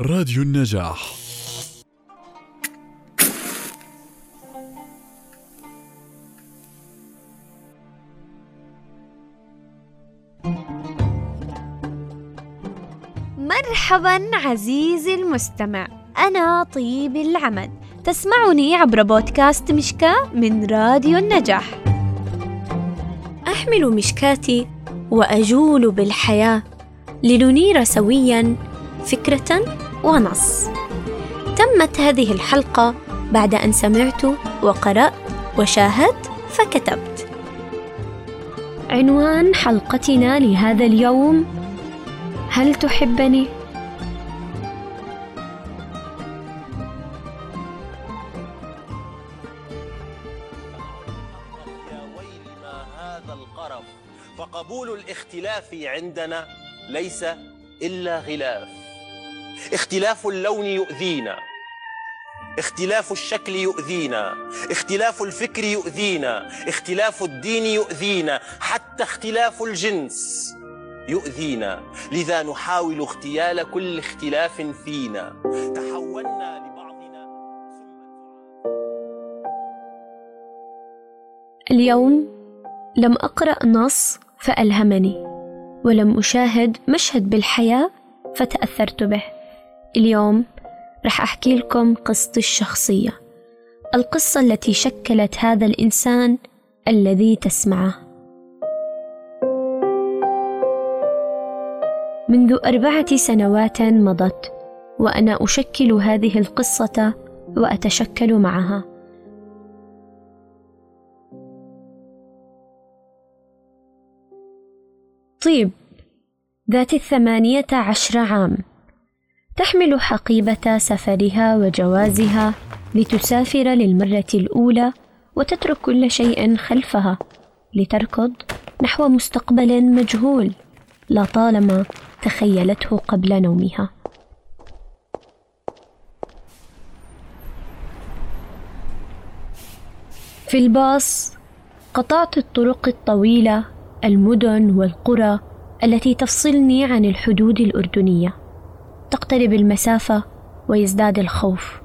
راديو النجاح. مرحبا عزيزي المستمع. أنا طيب العمد تسمعني عبر بودكاست مشكاة من راديو النجاح. أحمل مشكاتي وأجول بالحياة لننير سويا فكرة ونص. تمت هذه الحلقة بعد أن سمعت وقرأت وشاهدت فكتبت. عنوان حلقتنا لهذا اليوم هل تحبني؟ فقبول الاختلاف عندنا ليس إلا غلاف. اختلاف اللون يؤذينا. اختلاف الشكل يؤذينا. اختلاف الفكر يؤذينا. اختلاف الدين يؤذينا. حتى اختلاف الجنس يؤذينا. لذا نحاول اغتيال كل اختلاف فينا. تحولنا لبعضنا اليوم لم أقرأ نص فألهمني ولم أشاهد مشهد بالحياة فتأثرت به. اليوم رح أحكي لكم قصتي الشخصية القصة التي شكلت هذا الإنسان الذي تسمعه. منذ أربعة سنوات مضت وأنا أشكل هذه القصة وأتشكل معها. طيب ذات الثمانية عشر عام. تحمل حقيبة سفرها وجوازها لتسافر للمرة الأولى وتترك كل شيء خلفها لتركض نحو مستقبل مجهول لطالما تخيلته قبل نومها. في الباص قطعت الطرق الطويلة المدن والقرى التي تفصلني عن الحدود الأردنية. تقترب المسافة ويزداد الخوف.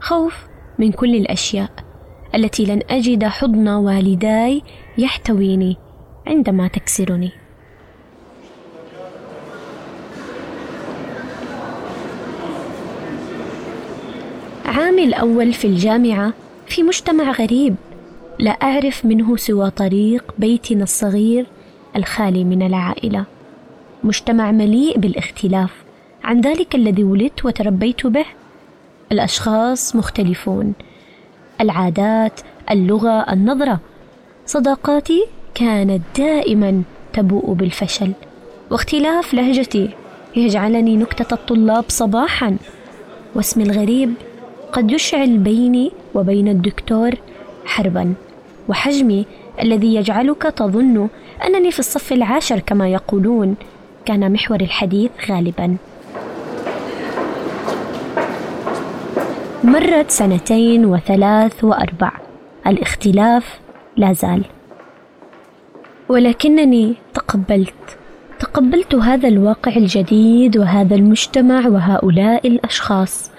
خوف من كل الأشياء التي لن أجد حضن والداي يحتويني عندما تكسرني. عامي الأول في الجامعة في مجتمع غريب لا أعرف منه سوى طريق بيتنا الصغير الخالي من العائلة. مجتمع مليء بالاختلاف عن ذلك الذي ولدت وتربيت به. الأشخاص مختلفون. العادات اللغة النظرة. صداقاتي كانت دائما تبوء بالفشل. واختلاف لهجتي يجعلني نكتة الطلاب صباحا. واسمي الغريب قد يشعل بيني وبين الدكتور حربا. وحجمي الذي يجعلك تظن أنني في الصف العاشر كما يقولون كان محور الحديث غالبا. مرت سنتين وثلاث وأربع. الاختلاف لا زال. ولكنني تقبلت. تقبلت هذا الواقع الجديد وهذا المجتمع وهؤلاء الأشخاص.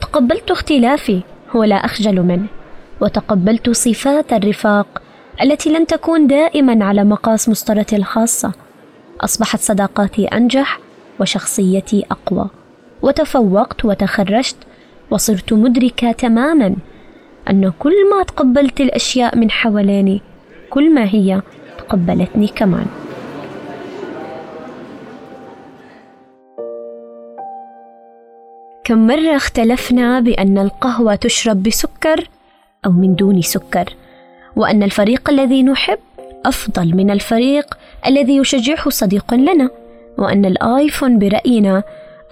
تقبلت اختلافي ولا أخجل منه. وتقبلت صفات الرفاق التي لن تكون دائما على مقاس مسطرتي الخاصة. أصبحت صداقاتي أنجح وشخصيتي أقوى. وتفوقت وتخرجت وصرت مدركة تماما أن كل ما تقبلت الأشياء من حواليني كل ما هي تقبلتني كمان. كم مرة اختلفنا بأن القهوة تشرب بسكر أو من دون سكر، وأن الفريق الذي نحب أفضل من الفريق الذي يشجعه صديق لنا، وأن الآيفون برأينا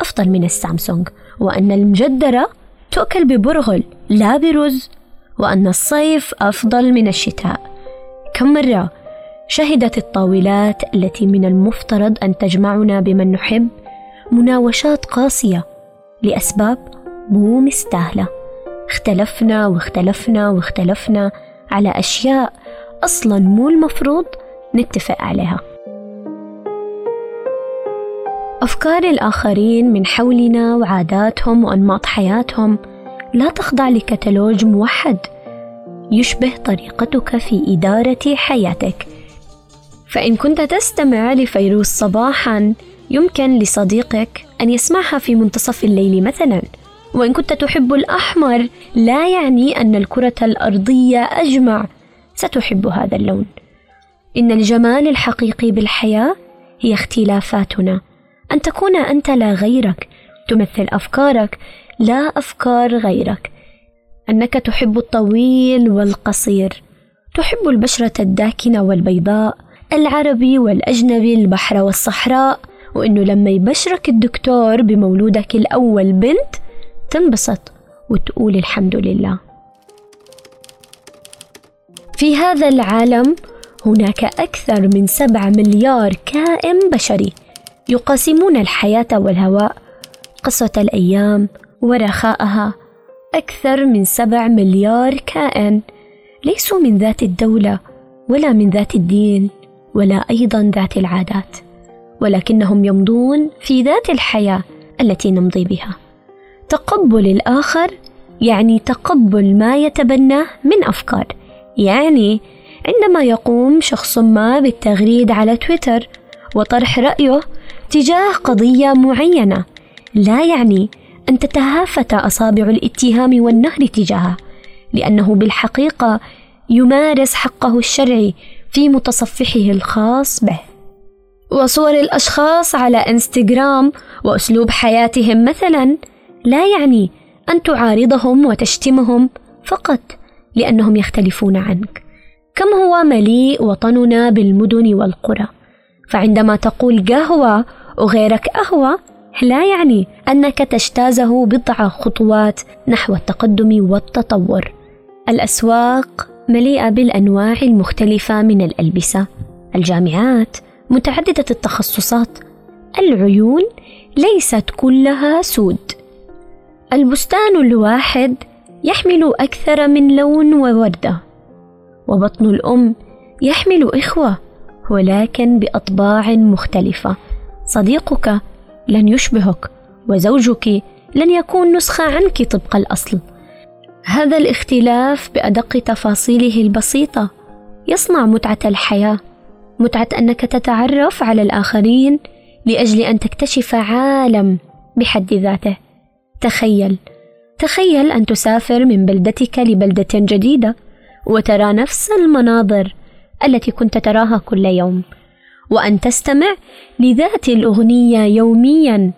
أفضل من السامسونج، وأن المجدرة تؤكل ببرغل لا برز، وأن الصيف أفضل من الشتاء. كم مرة شهدت الطاولات التي من المفترض أن تجمعنا بمن نحب مناوشات قاسية لأسباب مو مستاهلة اختلفنا واختلفنا واختلفنا على أشياء أصلا مو المفروض نتفق عليها أفكار الآخرين من حولنا وعاداتهم وأنماط حياتهم لا تخضع لكتالوج موحد يشبه طريقتك في إدارة حياتك. فإن كنت تستمع لفيروز صباحا يمكن لصديقك أن يسمعها في منتصف الليل مثلا. وإن كنت تحب الأحمر لا يعني أن الكرة الأرضية أجمع. ستحب هذا اللون. إن الجمال الحقيقي بالحياة هي اختلافاتنا. أن تكون أنت لا غيرك تمثل أفكارك لا أفكار غيرك. أنك تحب الطويل والقصير تحب البشرة الداكنة والبيضاء العربي والأجنبي البحر والصحراء. وإنه لما يبشرك الدكتور بمولودك الأول بنت تنبسط وتقول الحمد لله. في هذا العالم هناك أكثر من سبع مليار كائن بشري. يقاسمون الحياة والهواء قصة الأيام ورخاءها أكثر من سبع مليار كائن. ليسوا من ذات الدولة ولا من ذات الدين ولا أيضا ذات العادات ولكنهم يمضون في ذات الحياة التي نمضي بها. تقبل الآخر يعني تقبل ما يتبناه من أفكار يعني عندما يقوم شخص ما بالتغريد على تويتر وطرح رأيه تجاه قضية معينة. لا يعني أن تتهافت أصابع الاتهام والنهر تجاهه لأنه بالحقيقة يمارس حقه الشرعي في متصفحه الخاص به. وصور الأشخاص على إنستغرام وأسلوب حياتهم مثلا لا يعني أن تعارضهم وتشتمهم فقط لأنهم يختلفون عنك. كم هو مليء وطننا بالمدن والقرى؟ فعندما تقول قهوة وغيرك أهوى لا يعني أنك تجتازه بضع خطوات نحو التقدم والتطور. الأسواق مليئة بالأنواع المختلفة من الألبسة الجامعات متعددة التخصصات العيون ليست كلها سود. البستان الواحد يحمل أكثر من لون ووردة وبطن الأم يحمل إخوة. ولكن بأطباع مختلفة. صديقك لن يشبهك وزوجك لن يكون نسخة عنك طبق الأصل. هذا الاختلاف بأدق تفاصيله البسيطة. يصنع متعة الحياة متعة أنك تتعرف على الآخرين لأجل أن تكتشف عالم بحد ذاته. تخيل تخيل أن تسافر من بلدتك لبلدة جديدة وترى نفس المناظر التي كنت تراها كل يوم. وأن تستمع لذات الأغنية يوميا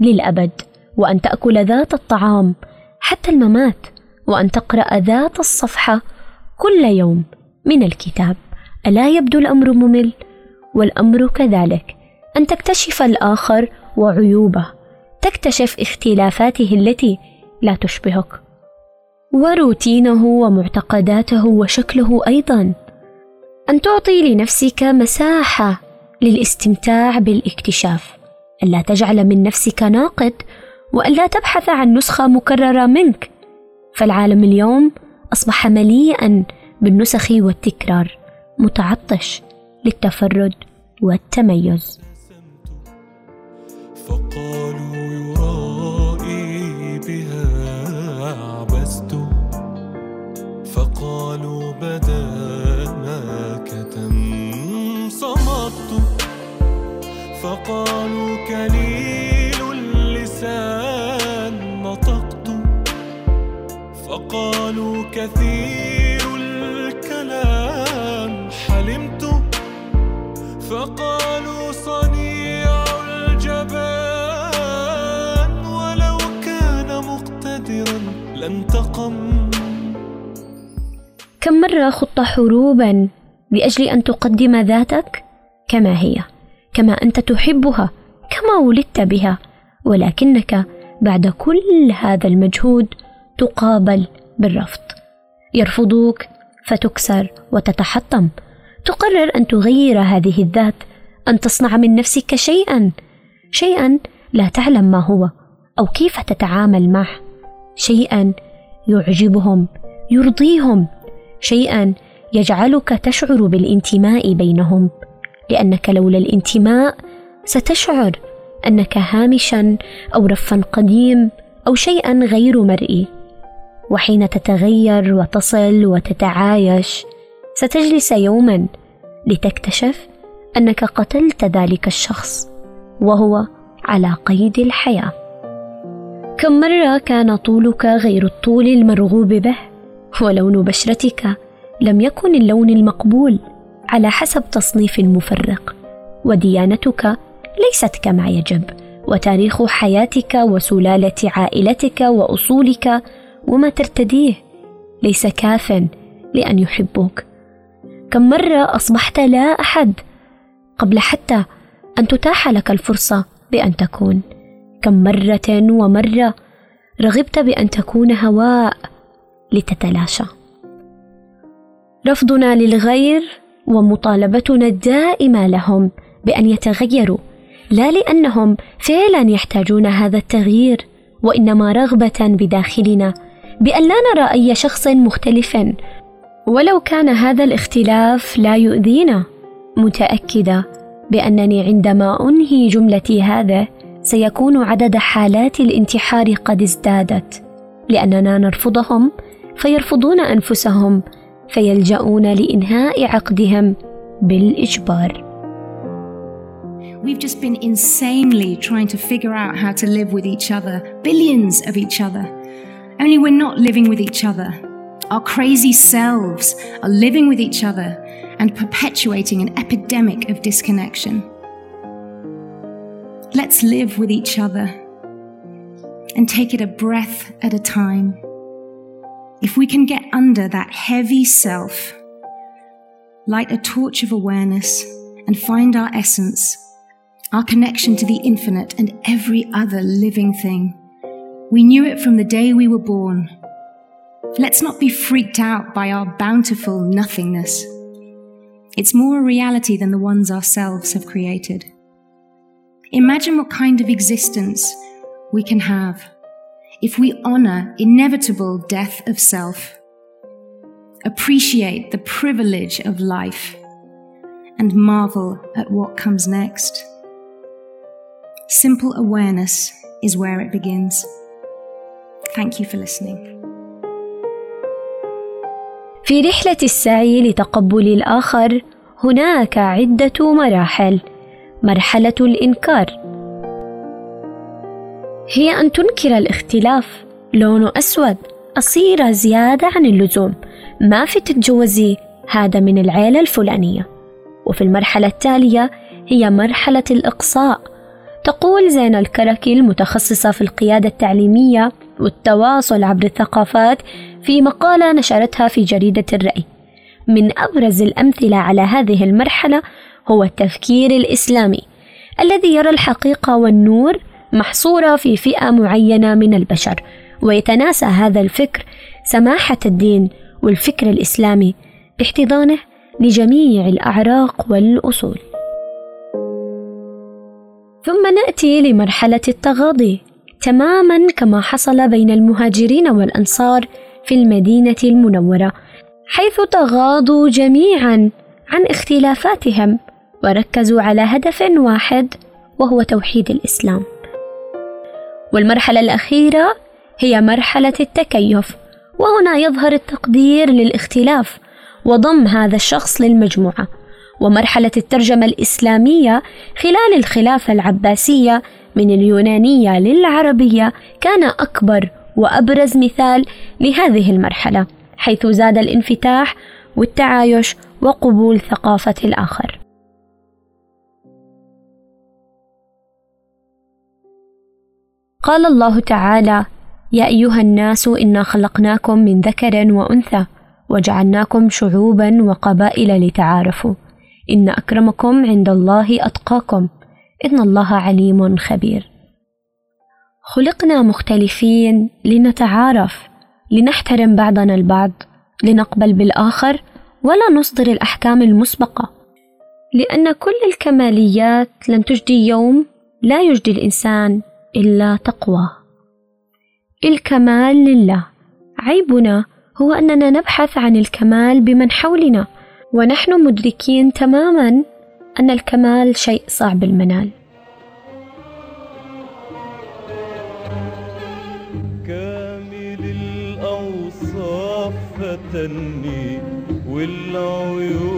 للأبد وأن تأكل ذات الطعام حتى الممات وأن تقرأ ذات الصفحة كل يوم من الكتاب. ألا يبدو الأمر ممل؟ والأمر كذلك. أن تكتشف الآخر وعيوبه. تكتشف اختلافاته التي لا تشبهك. وروتينه ومعتقداته وشكله أيضا. أن تعطي لنفسك مساحة للاستمتاع بالاكتشاف. ألا تجعل من نفسك ناقد وألا تبحث عن نسخة مكررة منك. فالعالم اليوم أصبح مليئا بالنسخ والتكرار متعطش للتفرد والتميز. فقالوا كثير الكلام. حلمت. فقالوا صنيع الجبان. ولو كان مقتدرا لانتقم. كم مرة خضت حروبا لأجل أن تقدم ذاتك؟ كما هي. كما أنت تحبها. كما ولدت بها. ولكنك بعد كل هذا المجهود تقابل بالرفض. يرفضوك فتكسر وتتحطم. تقرر أن تغير هذه الذات أن تصنع من نفسك شيئا. شيئا لا تعلم ما هو أو كيف تتعامل معه. شيئا يعجبهم يرضيهم. شيئا يجعلك تشعر بالانتماء بينهم. لأنك لولا الانتماء ستشعر أنك هامشا أو رفا قديم أو شيئا غير مرئي. وحين تتغير وتصل وتتعايش ستجلس يوما لتكتشف أنك قتلت ذلك الشخص وهو على قيد الحياة. كم مرة كان طولك غير الطول المرغوب به؟ ولون بشرتك لم يكن اللون المقبول على حسب تصنيف المفرق. وديانتك ليست كما يجب وتاريخ حياتك وسلالة عائلتك وأصولك وما ترتديه. ليس كاف لأن يحبوك. كم مرة أصبحت لا أحد قبل حتى أن تتاح لك الفرصة بأن تكون. كم مرة ومرة رغبت بأن تكون هواء لتتلاشى. رفضنا للغير ومطالبتنا الدائمة لهم بأن يتغيروا لا لأنهم فعلا يحتاجون هذا التغيير وإنما رغبة بداخلنا بأن لا نرى أي شخص مختلف ولو كان هذا الاختلاف لا يؤذينا. متأكدة بأنني عندما أنهي جملتي هذا سيكون عدد حالات الانتحار قد ازدادت. لأننا نرفضهم فيرفضون أنفسهم فيلجؤون لإنهاء عقدهم بالإجبار. We've just been insanely trying to figure out how to live with each other, billions of each other. Only we're not living with each other. Our crazy selves are living with each other and perpetuating an epidemic of disconnection. Let's live with each other and take it a breath at a time. If we can get under that heavy self, light a torch of awareness, and find our essence, our connection to the infinite and every other living thing. We knew it from the day we were born. Let's not be freaked out by our bountiful nothingness. It's more a reality than the ones ourselves have created. Imagine what kind of existence we can have if we honor inevitable death of self, appreciate the privilege of life, and marvel at what comes next. Simple awareness is where it begins. Thank you for listening. في رحلة السعي لتقبل الآخر هناك عدة مراحل. مرحلة الإنكار. هي أن تنكر الاختلاف. لونه أسود. قصيرة زيادة عن اللزوم. ما في تتجوزي هذا من العيلة الفلانية. وفي المرحلة التالية هي مرحلة الإقصاء. تقول زين الكركي المتخصصة في القيادة التعليمية والتواصل عبر الثقافات في مقالة نشرتها في جريدة الرأي. من أبرز الأمثلة على هذه المرحلة هو التفكير الإسلامي الذي يرى الحقيقة والنور محصورة في فئة معينة من البشر ويتناسى هذا الفكر سماحة الدين والفكر الإسلامي باحتضانه لجميع الأعراق والأصول. ثم نأتي لمرحلة التغاضي. تماما كما حصل بين المهاجرين والأنصار في المدينة المنورة حيث تغاضوا جميعا عن اختلافاتهم وركزوا على هدف واحد وهو توحيد الإسلام. والمرحلة الأخيرة هي مرحلة التكيف وهنا يظهر التقدير للاختلاف وضم هذا الشخص للمجموعة. ومرحلة الترجمة الإسلامية خلال الخلافة العباسية من اليونانية للعربية كان أكبر وأبرز مثال لهذه المرحلة حيث زاد الانفتاح والتعايش وقبول ثقافة الآخر. قال الله تعالى يا أيها الناس إنا خلقناكم من ذكر وأنثى وجعلناكم شعوبا وقبائل لتعارفوا. إن أكرمكم عند الله أتقاكم إن الله عليم خبير. خلقنا مختلفين لنتعارف لنحترم بعضنا البعض لنقبل بالآخر ولا نصدر الأحكام المسبقة. لأن كل الكماليات لن تجدي يوم لا يجدي الإنسان إلا تقوى الكمال لله. عيبنا هو أننا نبحث عن الكمال بمن حولنا ونحن مدركين تماما أن الكمال شيء صعب المنال. كامل الأوصاف فتني والعيون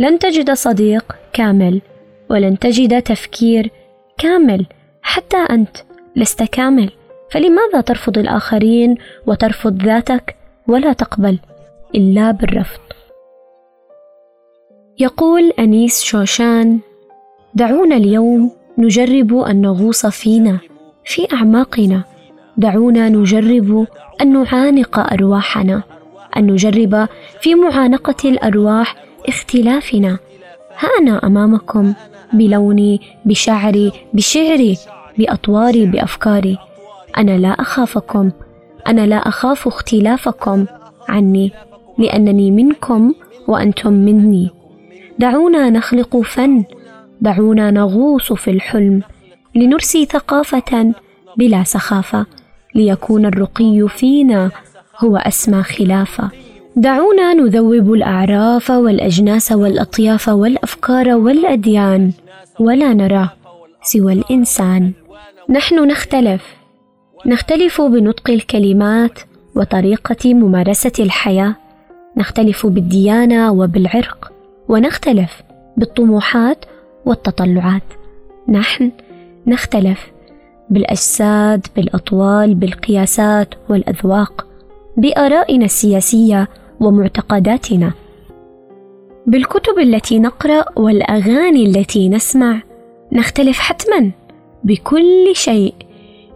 لن تجد صديق كامل ولن تجد تفكير كامل حتى أنت لست كامل. فلماذا ترفض الآخرين وترفض ذاتك ولا تقبل إلا بالرفض؟ يقول أنيس شوشان دعونا اليوم نجرب أن نغوص فينا في أعماقنا. دعونا نجرب أن نعانق أرواحنا أن نجرب في معانقة الأرواح اختلافنا. ها أنا أمامكم بلوني بشعري بشعري بأطواري بأفكاري. أنا لا أخافكم. أنا لا أخاف اختلافكم عني لأنني منكم وأنتم مني. دعونا نخلق فن. دعونا نغوص في الحلم. لنرسي ثقافة بلا سخافة. ليكون الرقي فينا هو أسمى خلافة. دعونا نذوب الأعراف والأجناس والأطياف والأفكار والأديان ولا نرى سوى الإنسان. نحن نختلف. نختلف بنطق الكلمات وطريقة ممارسة الحياة. نختلف بالديانة وبالعرق ونختلف بالطموحات والتطلعات. نحن نختلف بالأجساد بالأطوال بالقياسات والأذواق. بآرائنا السياسية ومعتقداتنا. بالكتب التي نقرأ والأغاني التي نسمع نختلف حتما بكل شيء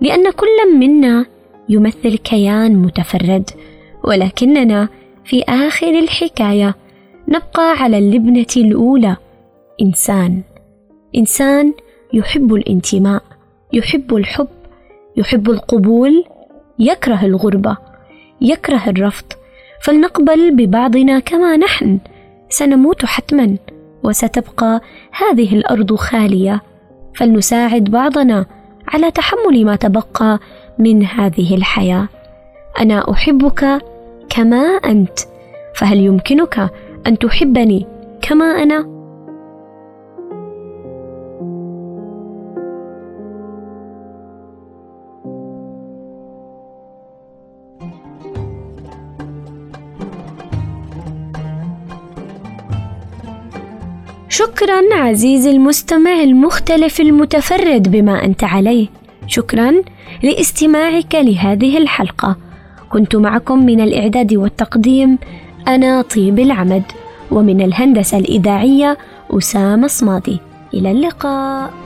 لأن كل منا يمثل كيان متفرد ولكننا في آخر الحكاية نبقى على اللبنة الأولى إنسان. إنسان يحب الانتماء يحب الحب يحب القبول يكره الغربة يكره الرفض فلنقبل ببعضنا كما نحن. سنموت حتما وستبقى هذه الأرض خالية. فلنساعد بعضنا على تحمل ما تبقى من هذه الحياة. أنا أحبك كما أنت فهل يمكنك أن تحبني كما أنا؟ شكرا عزيزي المستمع المختلف المتفرد بما أنت عليه. شكرا لاستماعك لهذه الحلقة. كنت معكم من الإعداد والتقديم أنا طيب العمد ومن الهندسة الإذاعية أسامة صمادي. إلى اللقاء.